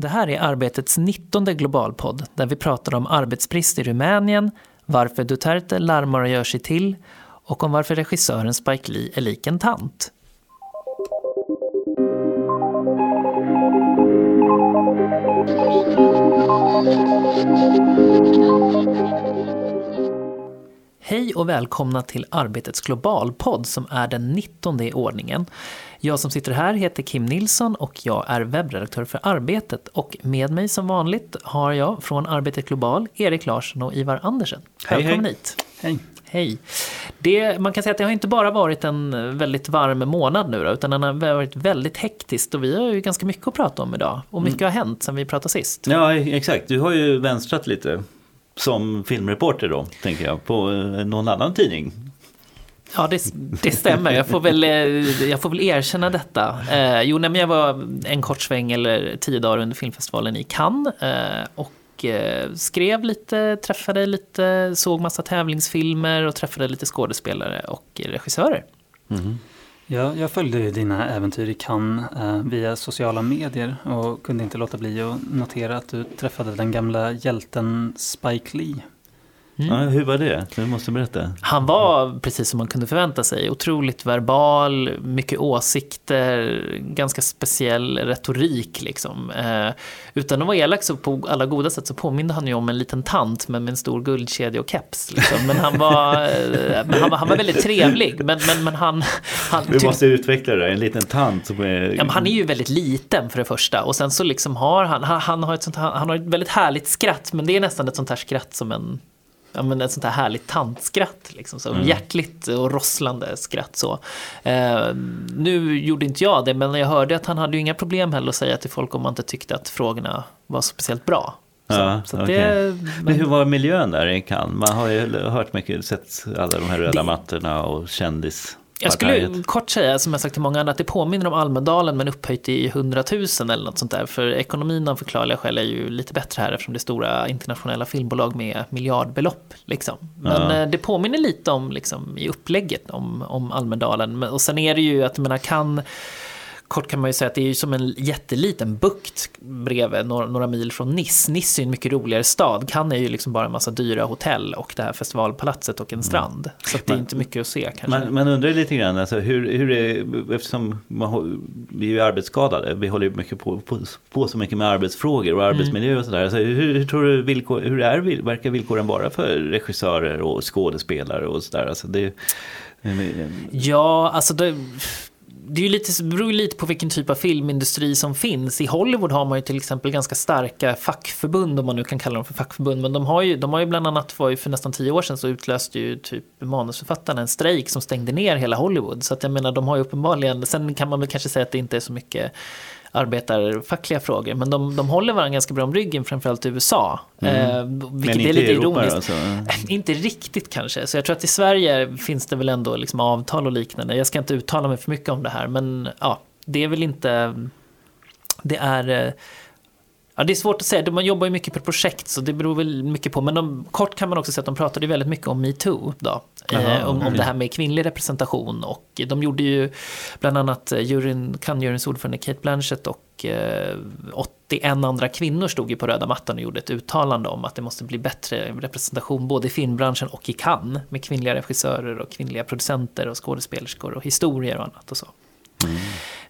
Det här är Arbetets 19 globalpodd där vi pratar om arbetsbrist i Rumänien, varför Duterte larmar och gör sig till och om varför regissören Spike Lee är lik en tant. Hej och välkomna till Arbetets globalpodd som är den 19 i ordningen. Jag som sitter här heter Kim Nilsson och jag är webbredaktör för Arbetet. Och med mig som vanligt har jag från Arbetet Global Erik Larsson och Ivar Andersen. Hej, Välkommen hej. hit. Hej. Hej. Det, man kan säga att det har inte bara varit en väldigt varm månad nu då, utan den har varit väldigt hektisk och vi har ju ganska mycket att prata om idag. Och mycket har hänt sen vi pratade sist. Ja, exakt. Du har ju vänstrat lite som filmreporter då, tänker jag, på eh, någon annan tidning. Ja, det, det stämmer. Jag får, väl, eh, jag får väl erkänna detta. Eh, jo, nej, jag var en kort sväng eller tio dagar under filmfestivalen i Cannes eh, och eh, skrev lite, träffade lite, såg massa tävlingsfilmer och träffade lite skådespelare och regissörer. Ja, jag följde ju dina äventyr i Cannes eh, via sociala medier och kunde inte låta bli att notera att du träffade den gamla hjälten Spike Lee. Ja, hur var det? Du måste berätta. Han var, precis som man kunde förvänta sig, otroligt verbal, mycket åsikter, ganska speciell retorik. Liksom. Eh, utan att vara elak så på alla goda sätt så påminde han ju om en liten tant men med en stor guldkedja och keps. Liksom. Men, han var, eh, men han, var, han var väldigt trevlig. Men, men, men han, han, Vi måste utveckla det, en liten tant som är... Ja, han är ju väldigt liten för det första och sen så liksom har han, han, han, har ett sånt, han har ett väldigt härligt skratt men det är nästan ett sånt här skratt som en Ja, men ett sånt här härligt tantskratt, liksom, så hjärtligt och rosslande skratt. Så. Eh, nu gjorde inte jag det, men jag hörde att han hade ju inga problem heller att säga till folk om man inte tyckte att frågorna var speciellt bra. Så, Ja, så okej. det, Men hur var miljön där i Cannes? Man har ju hört mycket, sett alla de här röda mattorna och kändis. Jag skulle kort säga, som jag sagt till många andra, att det påminner om Almedalen men upphöjt i 100 000 eller något sånt där. För ekonomin av förklarliga skäl är ju lite bättre här eftersom det är stora internationella filmbolag med miljardbelopp. Liksom. Men Ja. eh, det påminner lite om liksom, i upplägget om, om Almedalen. Och sen är det ju att, jag menar, kan Kort kan man ju säga att det är ju som en jätteliten bukt bredvid några, några mil från Nice. Nice är ju en mycket roligare stad. Cannes är ju liksom bara en massa dyra hotell och det här festivalpalatset och en strand. Så att det är inte mycket att se kanske. Man, man undrar lite grann, alltså, hur, hur är, eftersom man, vi är ju arbetsskadade, vi håller ju mycket på, på, på så mycket med arbetsfrågor och arbetsmiljö och sådär. Alltså, hur, hur tror du villkor, hur är, verkar villkoren vara för regissörer och skådespelare och sådär? Alltså, det, Ja, alltså det, det är lite, det beror ju lite på vilken typ av filmindustri som finns. I Hollywood har man ju till exempel ganska starka fackförbund, om man nu kan kalla dem för fackförbund. Men de har ju, de har ju bland annat, var ju för nästan tio år sedan så utlöste ju typ manusförfattarna en strejk som stängde ner hela Hollywood. Så att jag menar, de har ju uppenbarligen, sen kan man väl kanske säga att det inte är så mycket arbetarfackliga frågor, men de, de håller varandra ganska bra om ryggen, framförallt i USA. Eh, vilket är lite Europa ironiskt. då, så. Inte riktigt kanske. Så jag tror att i Sverige finns det väl ändå liksom avtal och liknande. Jag ska inte uttala mig för mycket om det här, men ja, det är väl inte... Det är... eh, Ja, det är svårt att säga. Man jobbar ju mycket på projekt, så det beror väl mycket på. Men de, kort kan man också säga att de pratade väldigt mycket om metoo. Då, Jaha, eh, om, om okej. det här med kvinnlig representation. Och de gjorde ju bland annat eh, juryn, Cannes-juryns ordförande Kate Blanchett och eh, 81 andra kvinnor stod ju på röda mattan och gjorde ett uttalande om att det måste bli bättre representation både i filmbranschen och i Cannes med kvinnliga regissörer och kvinnliga producenter och skådespelerskor och historier och annat och så. Eh,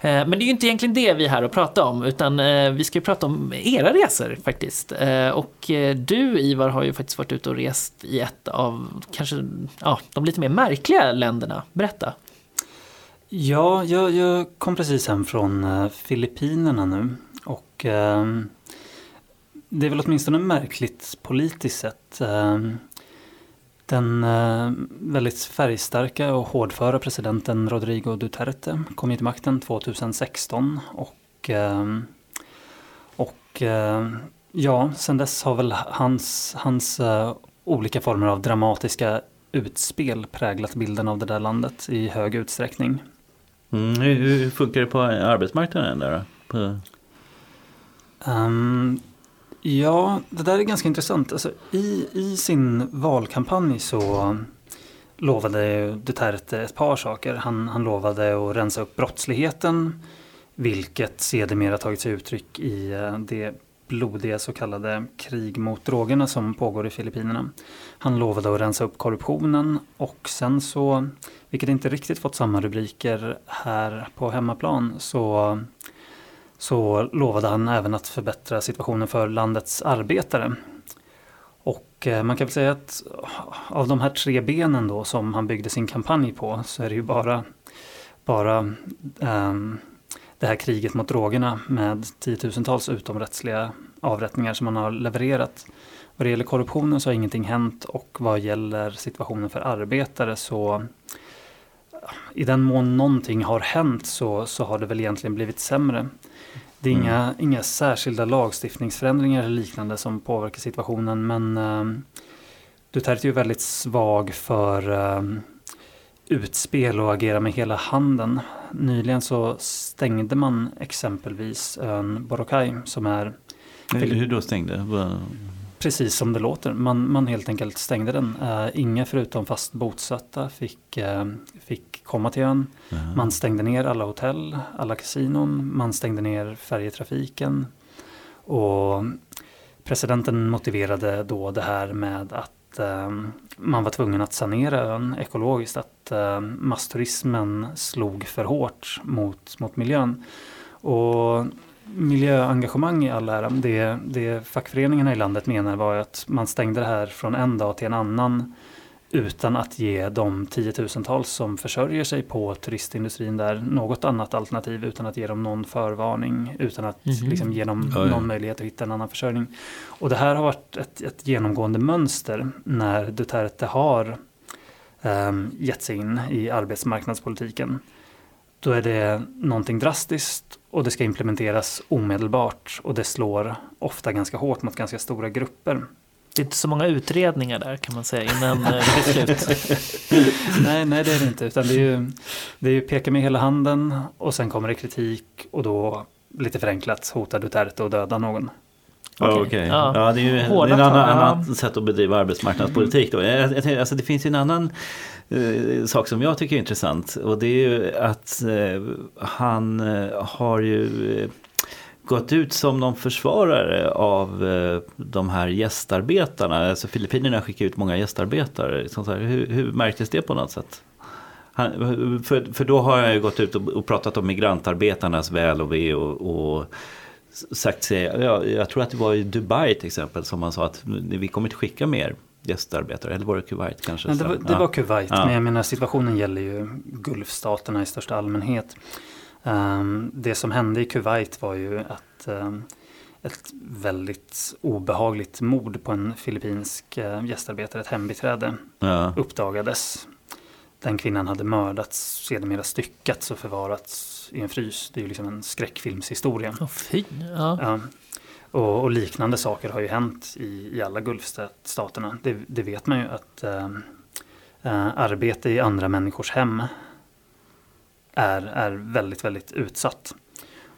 Eh, men det är ju inte egentligen det vi är här och pratar om, utan eh, vi ska ju prata om era resor faktiskt. Eh, och du Ivar har ju faktiskt varit ute och rest i ett av kanske ja, de lite mer märkliga länderna. Berätta. Ja, jag, jag kom precis hem från Filippinerna nu och eh, det är väl åtminstone märkligt politiskt sett. Eh, den eh, väldigt färgstarka och hårdföra presidenten Rodrigo Duterte kom ju till makten 2016 och, eh, och eh, ja, sen dess har väl hans, hans olika former av dramatiska utspel präglat bilden av det där landet i hög utsträckning. Mm, hur, hur funkar det på arbetsmarknaden där då? På, Ehm, ja, det där är ganska intressant. Alltså, i, I sin valkampanj så lovade Duterte ett par saker. Han, han lovade att rensa upp brottsligheten Vilket sedermera tagit sig uttryck i eh, det blodiga så kallade krig mot drogerna som pågår i Filippinerna. Han lovade att rensa upp korruptionen och sen så, vilket inte riktigt fått samma rubriker här på hemmaplan, så, så lovade han även att förbättra situationen för landets arbetare. Och eh, man kan väl säga att ah, av de här tre benen då som han byggde sin kampanj på så är det ju bara, bara um, det här kriget mot drogerna med tiotusentals utomrättsliga avrättningar som man har levererat. Vad det gäller korruptionen så har ingenting hänt och vad gäller situationen för arbetare så ah, i den mån någonting har hänt så, så har det väl egentligen blivit sämre. Det är mm. inga, inga särskilda lagstiftningsförändringar eller liknande som påverkar situationen men uh, Duterte är ju väldigt svag för uh, utspel och agera med hela handen. Nyligen så stängde man exempelvis ön Boracay som är... Hur då stängde? Precis som det låter. Man, man helt enkelt stängde den. Uh, inga förutom fast bosatta fick, uh, fick komma till ön. Uh-huh. Man stängde ner alla hotell, alla kasinon. Man stängde ner färjetrafiken. Och presidenten motiverade då det här med att eh, man var tvungen att sanera ön ekologiskt. Att massturismen slog för hårt mot, mot miljön. Och miljöengagemang i all ära, det, det fackföreningarna i landet menar var att man stängde det här från en dag till en annan utan att ge de tiotusentals som försörjer sig på turistindustrin där något annat alternativ utan att ge dem någon förvarning, utan att mm -hmm. liksom, ge dem ja, ja. någon möjlighet att hitta en annan försörjning. Och det här har varit ett, ett genomgående mönster när Duterte har um, gett sig in i arbetsmarknadspolitiken. Då är det någonting drastiskt och det ska implementeras omedelbart och det slår ofta ganska hårt mot ganska stora grupper. Det är inte så många utredningar där kan man säga innan eh, beslut. nej, nej det är det inte. Utan det är ju, det är ju peka med hela handen och sen kommer det kritik och då lite förenklat hotar Duterte att döda någon. Okej, okay. ja. ja. det är ju Hårda en annan, annan sätt att bedriva arbetsmarknadspolitik. Då. Jag, jag, alltså det finns ju en annan eh, sak som jag tycker är intressant och det är ju att eh, han eh, har ju eh, gått ut som någon försvarare av eh, de här gästarbetarna. Alltså Filippinerna skickar ut många gästarbetare. hur, hur märktes det på något sätt? Han, för, för då har jag ju gått ut och, och pratat om migrantarbetarnas väl och ve och, och sagt sig, ja, jag tror att det var i Dubai till exempel som man sa att vi kommer inte skicka mer gästarbetare, eller var det Kuwait kanske? Nej, det var, det var Kuwait, ja. men jag menar situationen gäller ju Gulfstaterna i största allmänhet. Um, det som hände i Kuwait var ju att um, ett väldigt obehagligt mord på en filippinsk uh, gästarbetare, ett hembiträde, ja. uppdagades. Den kvinnan hade mördats, sedermera styckats och förvarats i en frys. Det är ju liksom en skräckfilmshistoria. Oh, fy. Ja. ja. Och, och, liknande saker har ju hänt i, i alla Gulfstaterna. Det, det vet man ju att uh, uh, arbete i andra människors hem är, är väldigt, väldigt utsatt.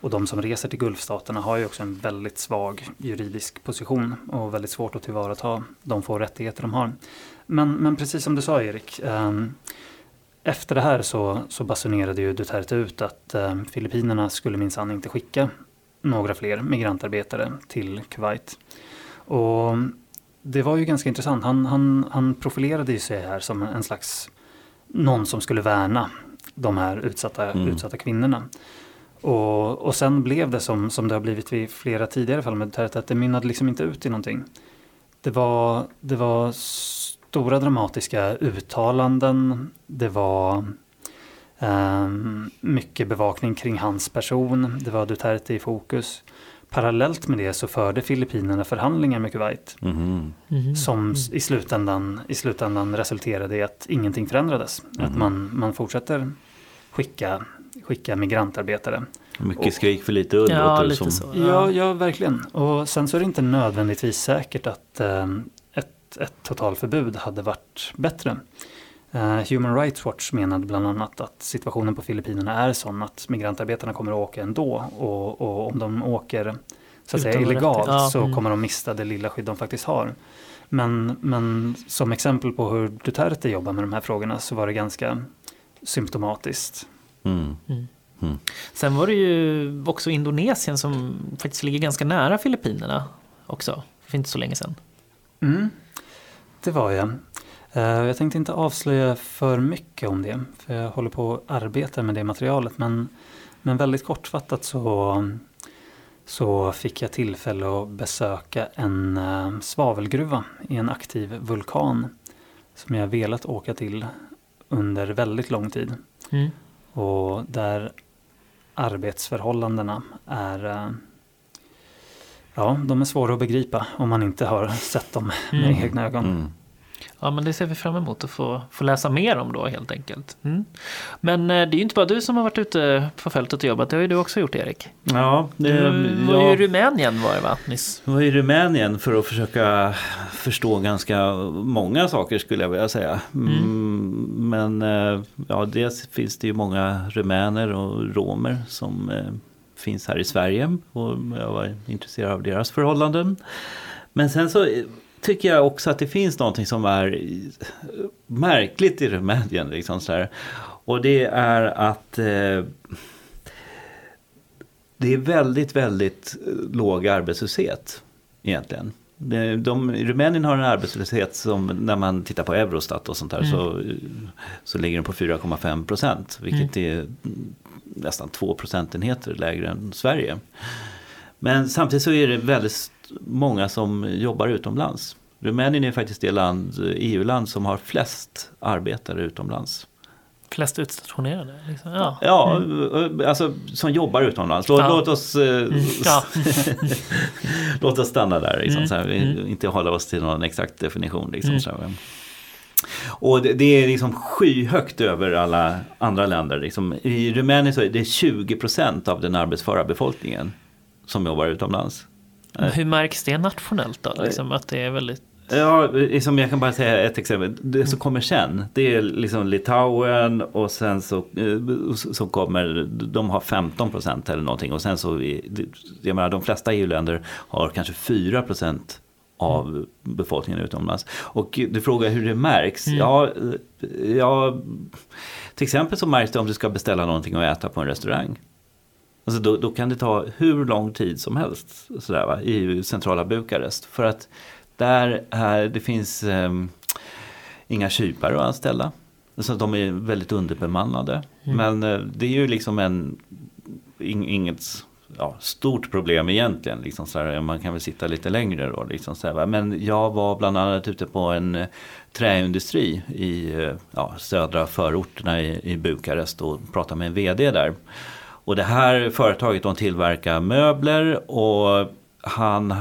Och de som reser till Gulfstaterna har ju också en väldigt svag juridisk position och väldigt svårt att tillvarata de få rättigheter de har. Men, men precis som du sa Erik, eh, efter det här så, så basunerade ju Duterte ut att eh, Filippinerna skulle minsann inte skicka några fler migrantarbetare till Kuwait. Och det var ju ganska intressant. Han, han, han profilerade sig här som en slags någon som skulle värna de här utsatta, mm. utsatta kvinnorna. Och, och sen blev det som, som det har blivit vid flera tidigare fall med Duterte, att det mynnade liksom inte ut i någonting. Det var, det var stora dramatiska uttalanden, det var um, mycket bevakning kring hans person, det var Duterte i fokus. Parallellt med det så förde Filippinerna förhandlingar med Kuwait. Mm. Mm. Som i slutändan, i slutändan resulterade i att ingenting förändrades. Mm. Att man, man fortsätter skicka, skicka migrantarbetare. Mycket skrik för lite ull ja, lite som. Så, ja. ja. ja, verkligen. Och sen så är det inte nödvändigtvis säkert att eh, ett, ett totalförbud hade varit bättre. Uh, Human Rights Watch menade bland annat att situationen på Filippinerna är sån att migrantarbetarna kommer att åka ändå och, och om de åker så att säga illegalt ja. så mm. kommer de mista det lilla skydd de faktiskt har. Men, men som exempel på hur Duterte jobbar med de här frågorna så var det ganska symptomatiskt. Mm. Mm. Mm. Sen var det ju också Indonesien som faktiskt ligger ganska nära Filippinerna också, för inte så länge sedan. Det var jag. Eh, Jag tänkte inte avslöja för mycket om det, för jag håller på att arbeta med det materialet. Men, men väldigt kortfattat så, så fick jag tillfälle att besöka en eh, svavelgruva i en aktiv vulkan som jag velat åka till under väldigt lång tid. Mm. Och där arbetsförhållandena är eh, Ja, de är svåra att begripa om man inte har sett dem med Mm. egna ögon. Mm. Ja, men det ser vi fram emot att få, få läsa mer om då helt enkelt. Mm. Men eh, det är ju inte bara du som har varit ute på fältet och jobbat, det har ju du också gjort Erik. Ja, det, Du var ju i jag Rumänien var det va, nyss? var i Rumänien för att försöka förstå ganska många saker skulle jag vilja säga. Mm, Men eh, ja, dels finns det ju många rumäner och romer som eh, finns här i Sverige och jag var intresserad av deras förhållanden. Men sen så eh, tycker jag också att det finns någonting som är eh, märkligt i Rumänien. Liksom så här. Och det är att eh, det är väldigt, väldigt eh, låg arbetslöshet egentligen. Det- De, Rumänien har en arbetslöshet som när man tittar på Eurostat och sånt där så, eh, så ligger den på 4,5 procent. Vilket är mm, nästan 2 procentenheter lägre än Sverige. Men samtidigt så är det väldigt många som jobbar utomlands. Rumänien är faktiskt det land, EU-land som har flest arbetare utomlands. Flest utstationerade? Liksom. Ja. Ja, alltså som jobbar utomlands. Låt, Ja. låt oss eh, Ja. Låt oss stanna där, liksom, Mm, så här, mm. inte hålla oss till någon exakt definition. Liksom, Mm. så här. Och det, det är liksom skyhögt över alla andra länder. Liksom. I Rumänien så är det 20% av den arbetsföra befolkningen som jobbar utomlands. Men Hur märks det nationellt då? Liksom, att det är väldigt... Ja, liksom jag kan bara säga ett exempel. Det som kommer sen, det är liksom Litauen och sen så, eh, så kommer, de har 15 procent eller någonting. Och sen så, jag menar de flesta EU-länder har kanske 4 procent av befolkningen utomlands. Och du frågar hur det märks. Ja, eh, ja, till exempel så märks det om du ska beställa någonting att äta på en restaurang. Alltså då, då kan det ta hur lång tid som helst sådär, va, i centrala Bukarest. För att där är, det finns ehm, inga kypare att anställa. Så de är väldigt underbemannade. Men eh, det är ju liksom en, ing, inget ja, stort problem egentligen. Liksom sådär. Man kan väl sitta lite längre då. Liksom så här, Men jag var bland annat ute på en eh, träindustri i eh, ja, södra förorterna i, i Bukarest och pratade med en VD där. Och det här företaget de tillverkar möbler och han, eh,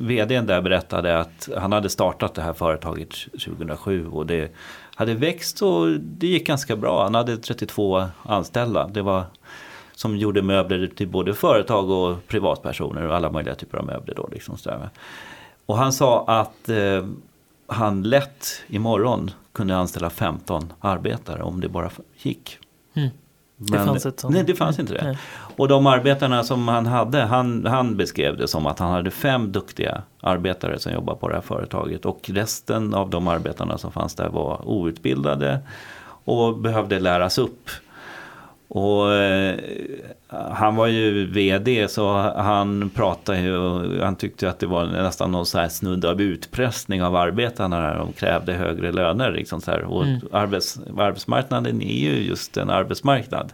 vdn där berättade att han hade startat det här företaget 2007 och det hade växt och det gick ganska bra. Han hade 32 anställda. Det var som gjorde möbler till både företag och privatpersoner och alla möjliga typer av möbler. Då, liksom. Och han sa att eh, han lätt imorgon kunde anställa 15 arbetare om det bara gick. Mm. Det fanns ett sånt. Nej, det fanns inte det. Nej. Och de arbetarna som han hade, han, han beskrev det som att han hade fem duktiga arbetare som jobbar på det här företaget. Och resten av de arbetarna som fanns där var outbildade och behövde läras upp. Och eh, han var ju vd så han pratade ju han tyckte att det var nästan någon så här snudd av utpressning av arbetarna när de krävde högre löner. Liksom så här. Och Mm. arbets, arbetsmarknaden är ju just en arbetsmarknad.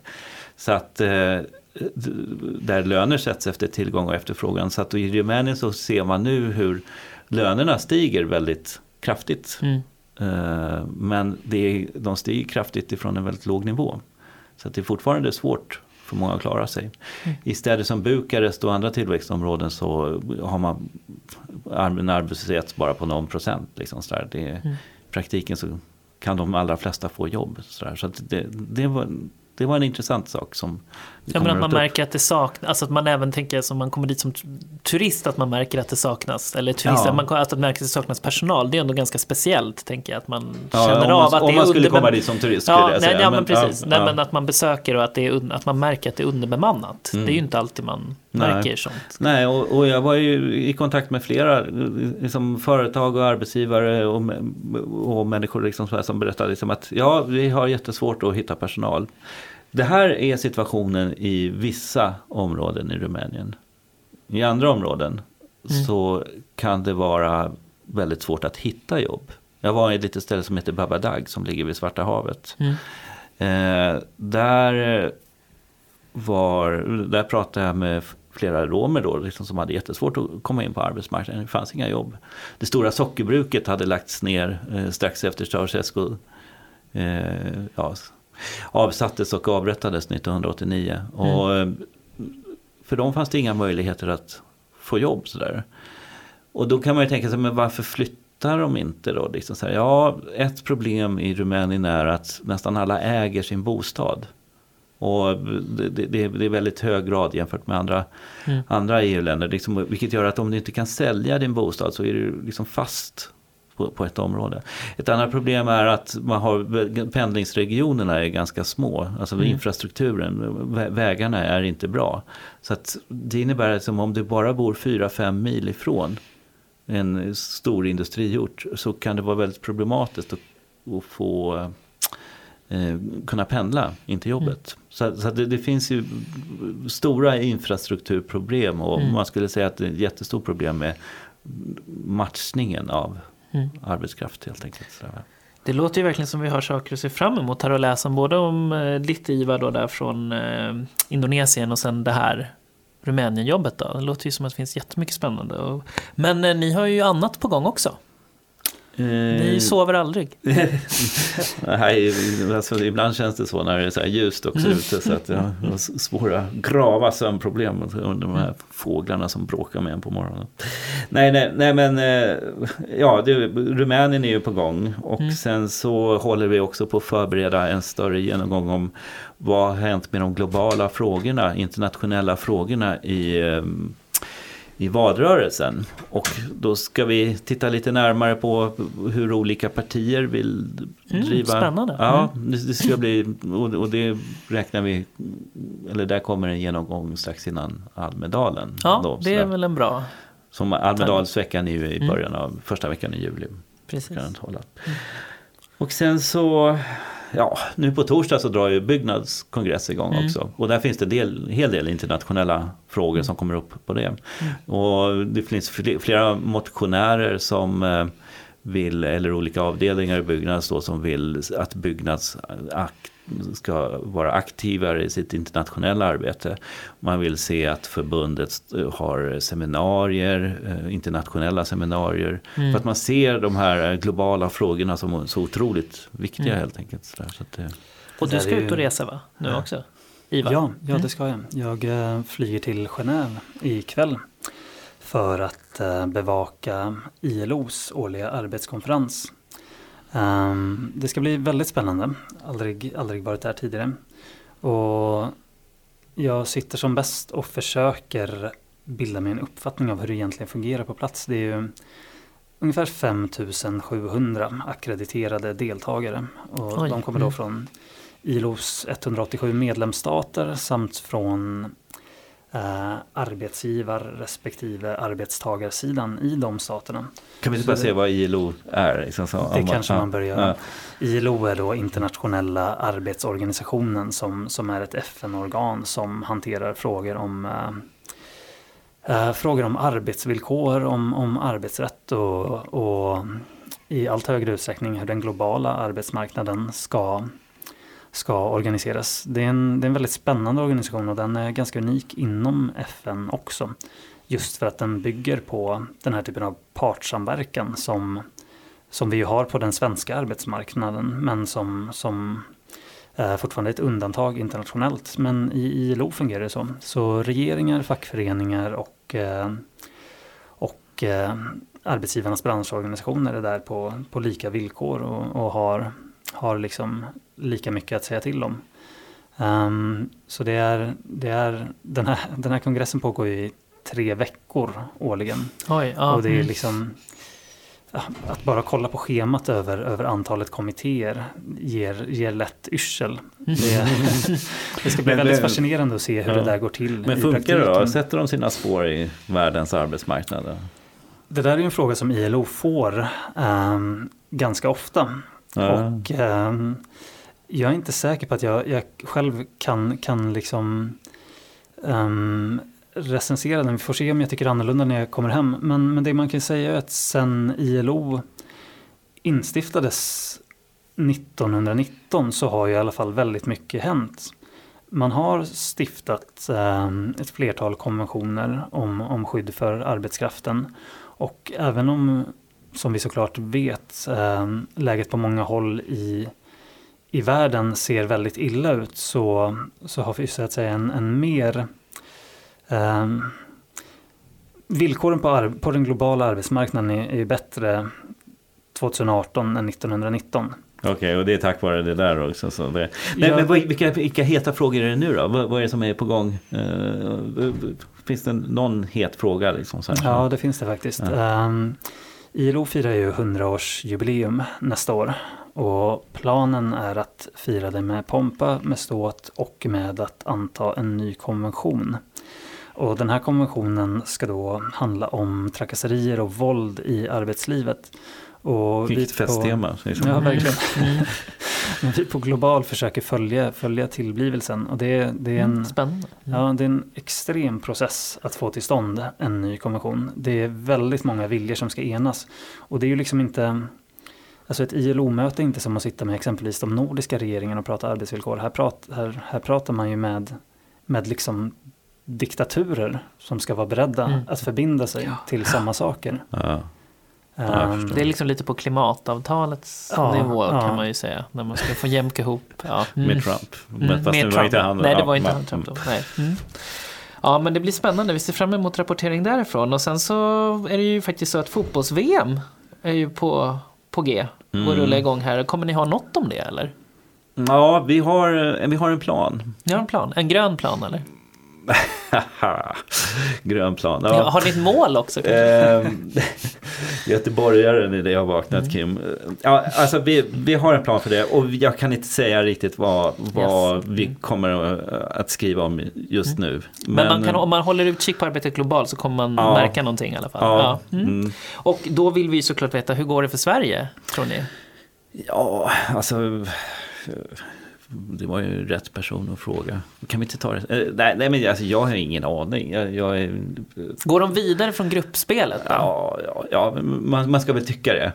Så att eh, där löner sätts efter tillgång och efterfrågan. Så att i Rumänien så ser man nu hur lönerna stiger väldigt kraftigt. Mm. Eh, Men det de stiger kraftigt ifrån en väldigt låg nivå. Så det är fortfarande svårt för många att klara sig. I städer som Bukarest och andra tillväxtområden så har man en arbetslöshet bara på någon procent. Liksom så där. Det, I praktiken så kan de allra flesta få jobb. Så, där. så det, det, var, det var en intressant sak som Ja, men att man märker att det saknas, alltså att man även tänker som man kommer dit som turist att man märker att det saknas, eller turist, Ja. att man att man märker att det saknas personal. Det är ändå ganska speciellt, tänker jag, att man Ja, känner om av man, att om det är man skulle komma dit som turist skulle Ja, jag nej, säga. ja, men precis. ja, nej, men att man besöker och att, det är, att man märker att det är underbemannat. Det är ju inte alltid man Nej. märker sånt. Nej, och, och jag var ju i kontakt med flera liksom, företag och arbetsgivare och, och människor liksom, som berättade liksom, att ja, vi har jättesvårt att hitta personal. Det här är situationen i vissa områden i Rumänien. I andra områden Mm. så kan det vara väldigt svårt att hitta jobb. Jag var i ett litet ställe som heter Babadag som ligger vid Svarta havet. Mm. Eh, där, var, där pratade jag med flera romer då, liksom, som hade jättesvårt att komma in på arbetsmarknaden. Det fanns inga jobb. Det stora sockerbruket hade lagts ner eh, strax efter Ceausescu eh, ja, avsattes och avrättades 1989. Och, eh, för dem fanns det inga möjligheter att få jobb. Sådär. Och då kan man ju tänka sig, men varför flyttar de inte då? Liksom så här, ja, ett problem i Rumänien är att nästan alla äger sin bostad. Och det, det, det är väldigt hög grad jämfört med andra, Mm. andra EU-länder. Liksom, vilket gör att om du inte kan sälja din bostad så är du liksom fast på, på ett område. Ett annat problem är att man har, pendlingsregionerna är ganska små. Alltså Mm. infrastrukturen, vä- vägarna är inte bra. Så att det innebär att som om du bara bor 4-5 mil ifrån en stor industriort så kan det vara väldigt problematiskt att, att få eh, kunna pendla in till jobbet. Så, så att det, det finns ju stora infrastrukturproblem och Mm. man skulle säga att det är ett jättestort problem med matchningen av Mm. arbetskraft helt enkelt. Det låter ju verkligen som vi har saker att se fram emot här och läsa om både om eh, ditt Ivar då där från eh, Indonesien och sen det här Rumänienjobbet då. Det låter ju som att det finns jättemycket spännande. Och, men eh, ni har ju annat på gång också. Ni Eh, sover aldrig. Nej, alltså, ibland känns det så när det är så här ljust också ute så att jag har svåra grava sömnproblem under de här fåglarna som bråkar med en på morgonen. Nej, nej, nej men eh, ja, det, Rumänien är ju på gång och Mm. sen så håller vi också på att förbereda en större genomgång om vad har hänt med de globala frågorna, internationella frågorna i eh, i valrörelsen. Och då ska vi titta lite närmare på hur olika partier vill Mm, driva. spännande. Ja, det, det ska bli, och, det räknar vi, eller där kommer en genomgång strax innan Almedalen. Ja, då, det är väl en bra. Som Almedalsveckan är ju i Mm. början av, första veckan i juli. Precis. Hålla. Och sen så, ja, nu på torsdag så drar ju Byggnads kongress igång Mm. också. Och där finns det del, hel del internationella frågor som kommer upp på det. Mm. Och det finns fle- flera motionärer som eh, vill, eller olika avdelningar i Byggnads då, som vill att Byggnads akt, ska vara aktivare i sitt internationella arbete. Man vill se att förbundet eh, har seminarier, eh, internationella seminarier. Mm. För att man ser de här eh, globala frågorna som så otroligt viktiga Mm. helt enkelt. Så där, så eh, Och Det du ska ut och resa va? Nu också? Ivar? Ja, ja Mm. det ska jag. Jag flyger till Genève ikväll för att bevaka ILOs årliga arbetskonferens. Ehm, det ska bli väldigt spännande. Aldrig, aldrig varit där tidigare. Och jag sitter som bäst och försöker bilda mig en uppfattning av hur det egentligen fungerar på plats. Det är ju ungefär 5700 akkrediterade deltagare. Och Oj, de kommer då mm. från ILOs 187 medlemsstater samt från eh, arbetsgivar respektive arbetstagarsidan i de staterna. kan vi inte bara se vad ILO är? Liksom, så, Det om kanske man bör göra. ja. ILO är då internationella arbetsorganisationen som, som är ett FN-organ som hanterar frågor om eh, eh, frågor om arbetsvillkor, om, om arbetsrätt och, och i allt högre utsträckning hur den globala arbetsmarknaden ska, ska organiseras. Det är, en, det är en väldigt spännande organisation och den är ganska unik inom FN också. Just för att den bygger på den här typen av partssamverkan som som vi ju har på den svenska arbetsmarknaden men som, som är fortfarande är ett undantag internationellt. Men i ILO fungerar det så. Så regeringar, fackföreningar och, eh, och eh, arbetsgivarnas branschorganisationer är där på, på lika villkor och, och har, har liksom lika mycket att säga till om. Ehm, så det är, det är den, här, den här kongressen pågår i tre veckor årligen. Oj, ja. Och det är mm. liksom att bara kolla på schemat över, över antalet kommittéer ger, ger lätt yrsel. Det, det ska bli väldigt fascinerande att se hur Ja. det där går till Men funkar det då? Sätter de sina spår i världens arbetsmarknad? då? Det där är ju en fråga som ILO får ehm, ganska ofta. Ja. Och ehm, jag är inte säker på att jag, jag själv kan, kan liksom um, recensera den. Vi får se om jag tycker annorlunda när jag kommer hem. Men, men det man kan säga är att sen ILO instiftades 1919 så har ju i alla fall väldigt mycket hänt. Man har stiftat eh, ett flertal konventioner om, om skydd för arbetskraften. Och även om, som vi såklart vet, eh, läget på många håll i, i världen ser väldigt illa ut så, så har vi så att säga en, en mer eh, Villkoren på, på den globala arbetsmarknaden är, är bättre 2018 än 1919. Okej, okay, och det är tack vare det där också. Så det... Nej, ja. Men vilka, vilka heta frågor är det nu då? Vad, vad är det som är på gång? Uh, finns det någon het fråga? Liksom, så här? Ja, det finns det faktiskt. Ja. Um, ILO firar ju 100-årsjubileum nästa år. Och planen är att fira det med pompa, med ståt och med att anta en ny konvention. Och den här konventionen ska då handla om trakasserier och våld i arbetslivet. Och Vilket festtema. Liksom. Ja, verkligen. Men vi på Global försöker följa, följa tillblivelsen. Och det, det, är en, mm, Spännande. Ja, det är en extrem process att få till stånd en ny konvention. Det är väldigt många viljor som ska enas. Och det är ju liksom inte... Alltså ett ILO-möte är inte som att sitta med exempelvis de nordiska regeringarna och prata arbetsvillkor. Här, prat, här, här pratar man ju med, med liksom diktaturer som ska vara beredda mm. att förbinda sig ja. till samma saker. Ja. Um, det är liksom lite på klimatavtalets ja, nivå ja. kan man ju säga. När man ska få jämka ihop. Ja. Mm. Med Trump. Men mm, fast med det Trump. var inte han. Nej, det var inte han Trump då. Nej. Mm. Ja, men det blir spännande. Vi ser fram emot rapportering därifrån. Och sen så är det ju faktiskt så att fotbolls-VM är ju på, på G och mm. rullar igång här. Kommer ni ha något om det eller? Ja, vi har, vi har en plan. Ni har en plan? En grön plan eller? Grön plan. Ja. Ja, har ni ett mål också? Ehm, göteborgaren är det jag har vaknat mm. Kim. Ja, alltså vi, vi har en plan för det och jag kan inte säga riktigt vad, vad yes. vi kommer att skriva om just mm. nu. Men, Men man kan, om man håller utkik på arbetet globalt så kommer man ja. märka någonting i alla fall. Mm. mm. Och då vill vi såklart veta, hur går det för Sverige tror ni? Ja, alltså det var ju rätt person att fråga. Kan vi inte ta det? Eh, nej, nej men alltså, jag har ingen aning. Jag, jag är... Går de vidare från gruppspelet? Ja, ja, ja man, man, ska väl tycka det.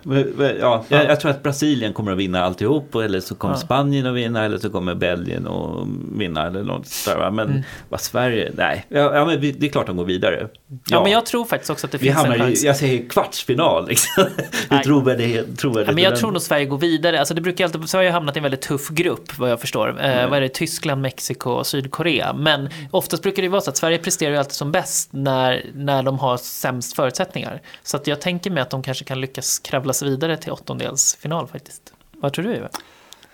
Ja, jag, jag, tror att Brasilien kommer att vinna alltihop. Eller så kommer ja. Spanien att vinna. Eller så kommer Belgien att vinna. Eller något där, men mm. vad Sverige? Nej, ja, ja, men det är klart de går vidare. Ja. ja, men jag tror faktiskt också att det vi finns en chans. Jag säger kvartsfinal. Liksom. trovärdighet, trovärdighet. Ja, men jag tror nog Sverige går vidare. Alltså, det brukar alltid, Sverige har hamnat i en väldigt tuff grupp vad jag förstår. Eh, vad är det? Tyskland, Mexiko och Sydkorea. Men oftast brukar det vara så att Sverige presterar ju alltid som bäst när, när de har sämst förutsättningar. Så att jag tänker mig att de kanske kan lyckas kravla sig vidare till åttondelsfinal faktiskt. Vad tror du Eva?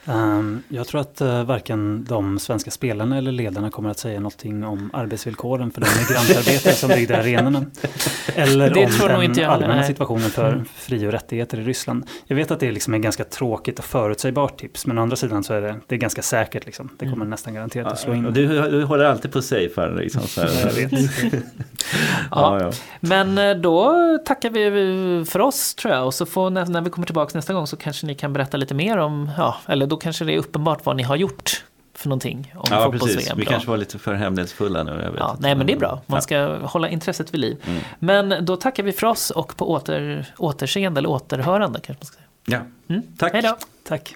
Um, jag tror att uh, varken de svenska spelarna eller ledarna kommer att säga någonting om arbetsvillkoren för de migrantarbetare som byggde arenorna. Eller det om tror den inte jag, allmänna nej. situationen för mm. fri och rättigheter i Ryssland. Jag vet att det liksom är ganska tråkigt och förutsägbart tips, men å andra sidan så är det, det är ganska säkert. Liksom. Det kommer mm. nästan garanterat att slå in. Du, du håller alltid på safe här. Liksom, så här. jag vet. ja, ja. Men eh, då tackar vi för oss tror jag och så får, när, när vi kommer tillbaka nästa gång så kanske ni kan berätta lite mer om, ja, eller då kanske det är uppenbart vad ni har gjort för någonting om ja, precis. Vi kanske var lite för hemlighetsfulla nu. Jag vet ja, nej, men det är bra. Man ska ja. hålla intresset vid liv. Mm. Men då tackar vi för oss och på åter, återseende eller återhörande kanske man ska säga. Ja, mm. tack. Hej då. Tack.